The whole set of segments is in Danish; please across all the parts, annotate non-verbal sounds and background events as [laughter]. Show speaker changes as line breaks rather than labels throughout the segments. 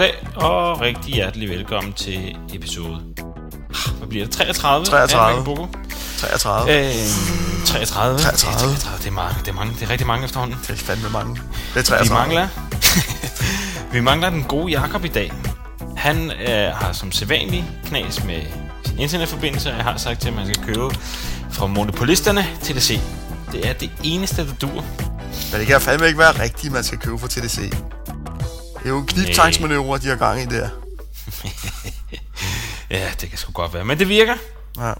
rigtig hjertelig velkommen til episode... Hvad bliver det? 33?
33.
af Boko.
33.
Øh, 33.
33.
Det er 33. Det er mange. Det er mange. Det er rigtig mange efterhånden.
Det er fandme mange. Det er
Vi
33.
mangler... [laughs] vi mangler den gode Jakob i dag. Han øh, har som sædvanlig knas med sin internetforbindelse, og jeg har sagt til ham, at han skal købe fra monopolisterne TDC. Det er det eneste, der dur.
Men det kan fandme ikke være rigtigt, man skal købe for TDC. Det er jo en kniptangsmanøvre, de har gang i der. [laughs]
Ja, det kan sgu godt være, men det virker.
Ja.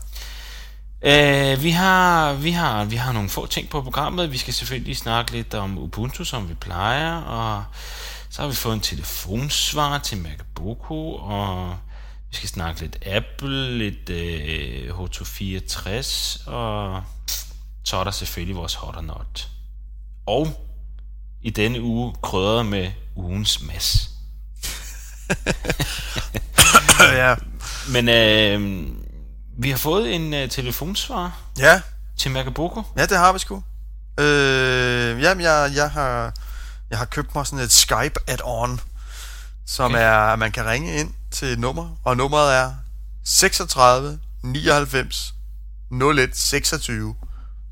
Øh, vi, har, vi, har, vi har nogle få ting på programmet. Vi skal selvfølgelig snakke lidt om Ubuntu, som vi plejer, og så har vi fået en telefonsvar til MacBook, og vi skal snakke lidt Apple, lidt øh, H264, og så er der selvfølgelig vores hot or not. Og i denne uge krydret med ugens mas. [laughs]
ja.
Men øh, vi har fået en øh, telefonsvar
Ja,
til Macaboko.
ja, det har vi sgu. Øh, jamen, jeg, jeg, har, jeg har købt mig sådan et Skype add-on, som
Okay.
er, at man kan ringe ind til et nummer, og nummeret er 36 99 01 26.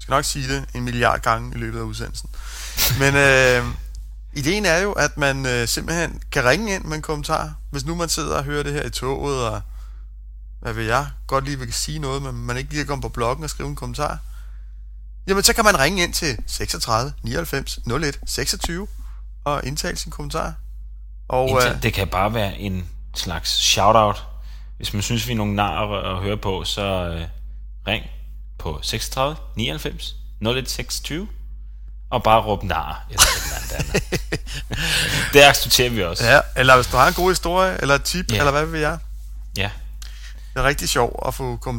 Skal nok sige det en milliard gange i løbet af udsendelsen. Men øh, ideen er jo, at man øh, simpelthen kan ringe ind med en kommentar, hvis nu man sidder og hører det her i toget, og hvad vil jeg, godt lige vil sige noget, men man ikke lige kan komme på bloggen og skrive en kommentar. Jamen, så kan man ringe ind til 36 99 01 26 og indtale sin kommentar. Og
Indtil,
øh,
det kan bare være en slags shout-out. Hvis man synes, vi er nogle narer at høre på, så øh, ring på 36 99 01 26 og bare råb nar eller et eller andet det accepterer [laughs] vi også.
ja, eller hvis du har en god historie, eller et tip,
Ja.
eller hvad vil jeg.
ja.
Det er rigtig sjovt at få kommentarer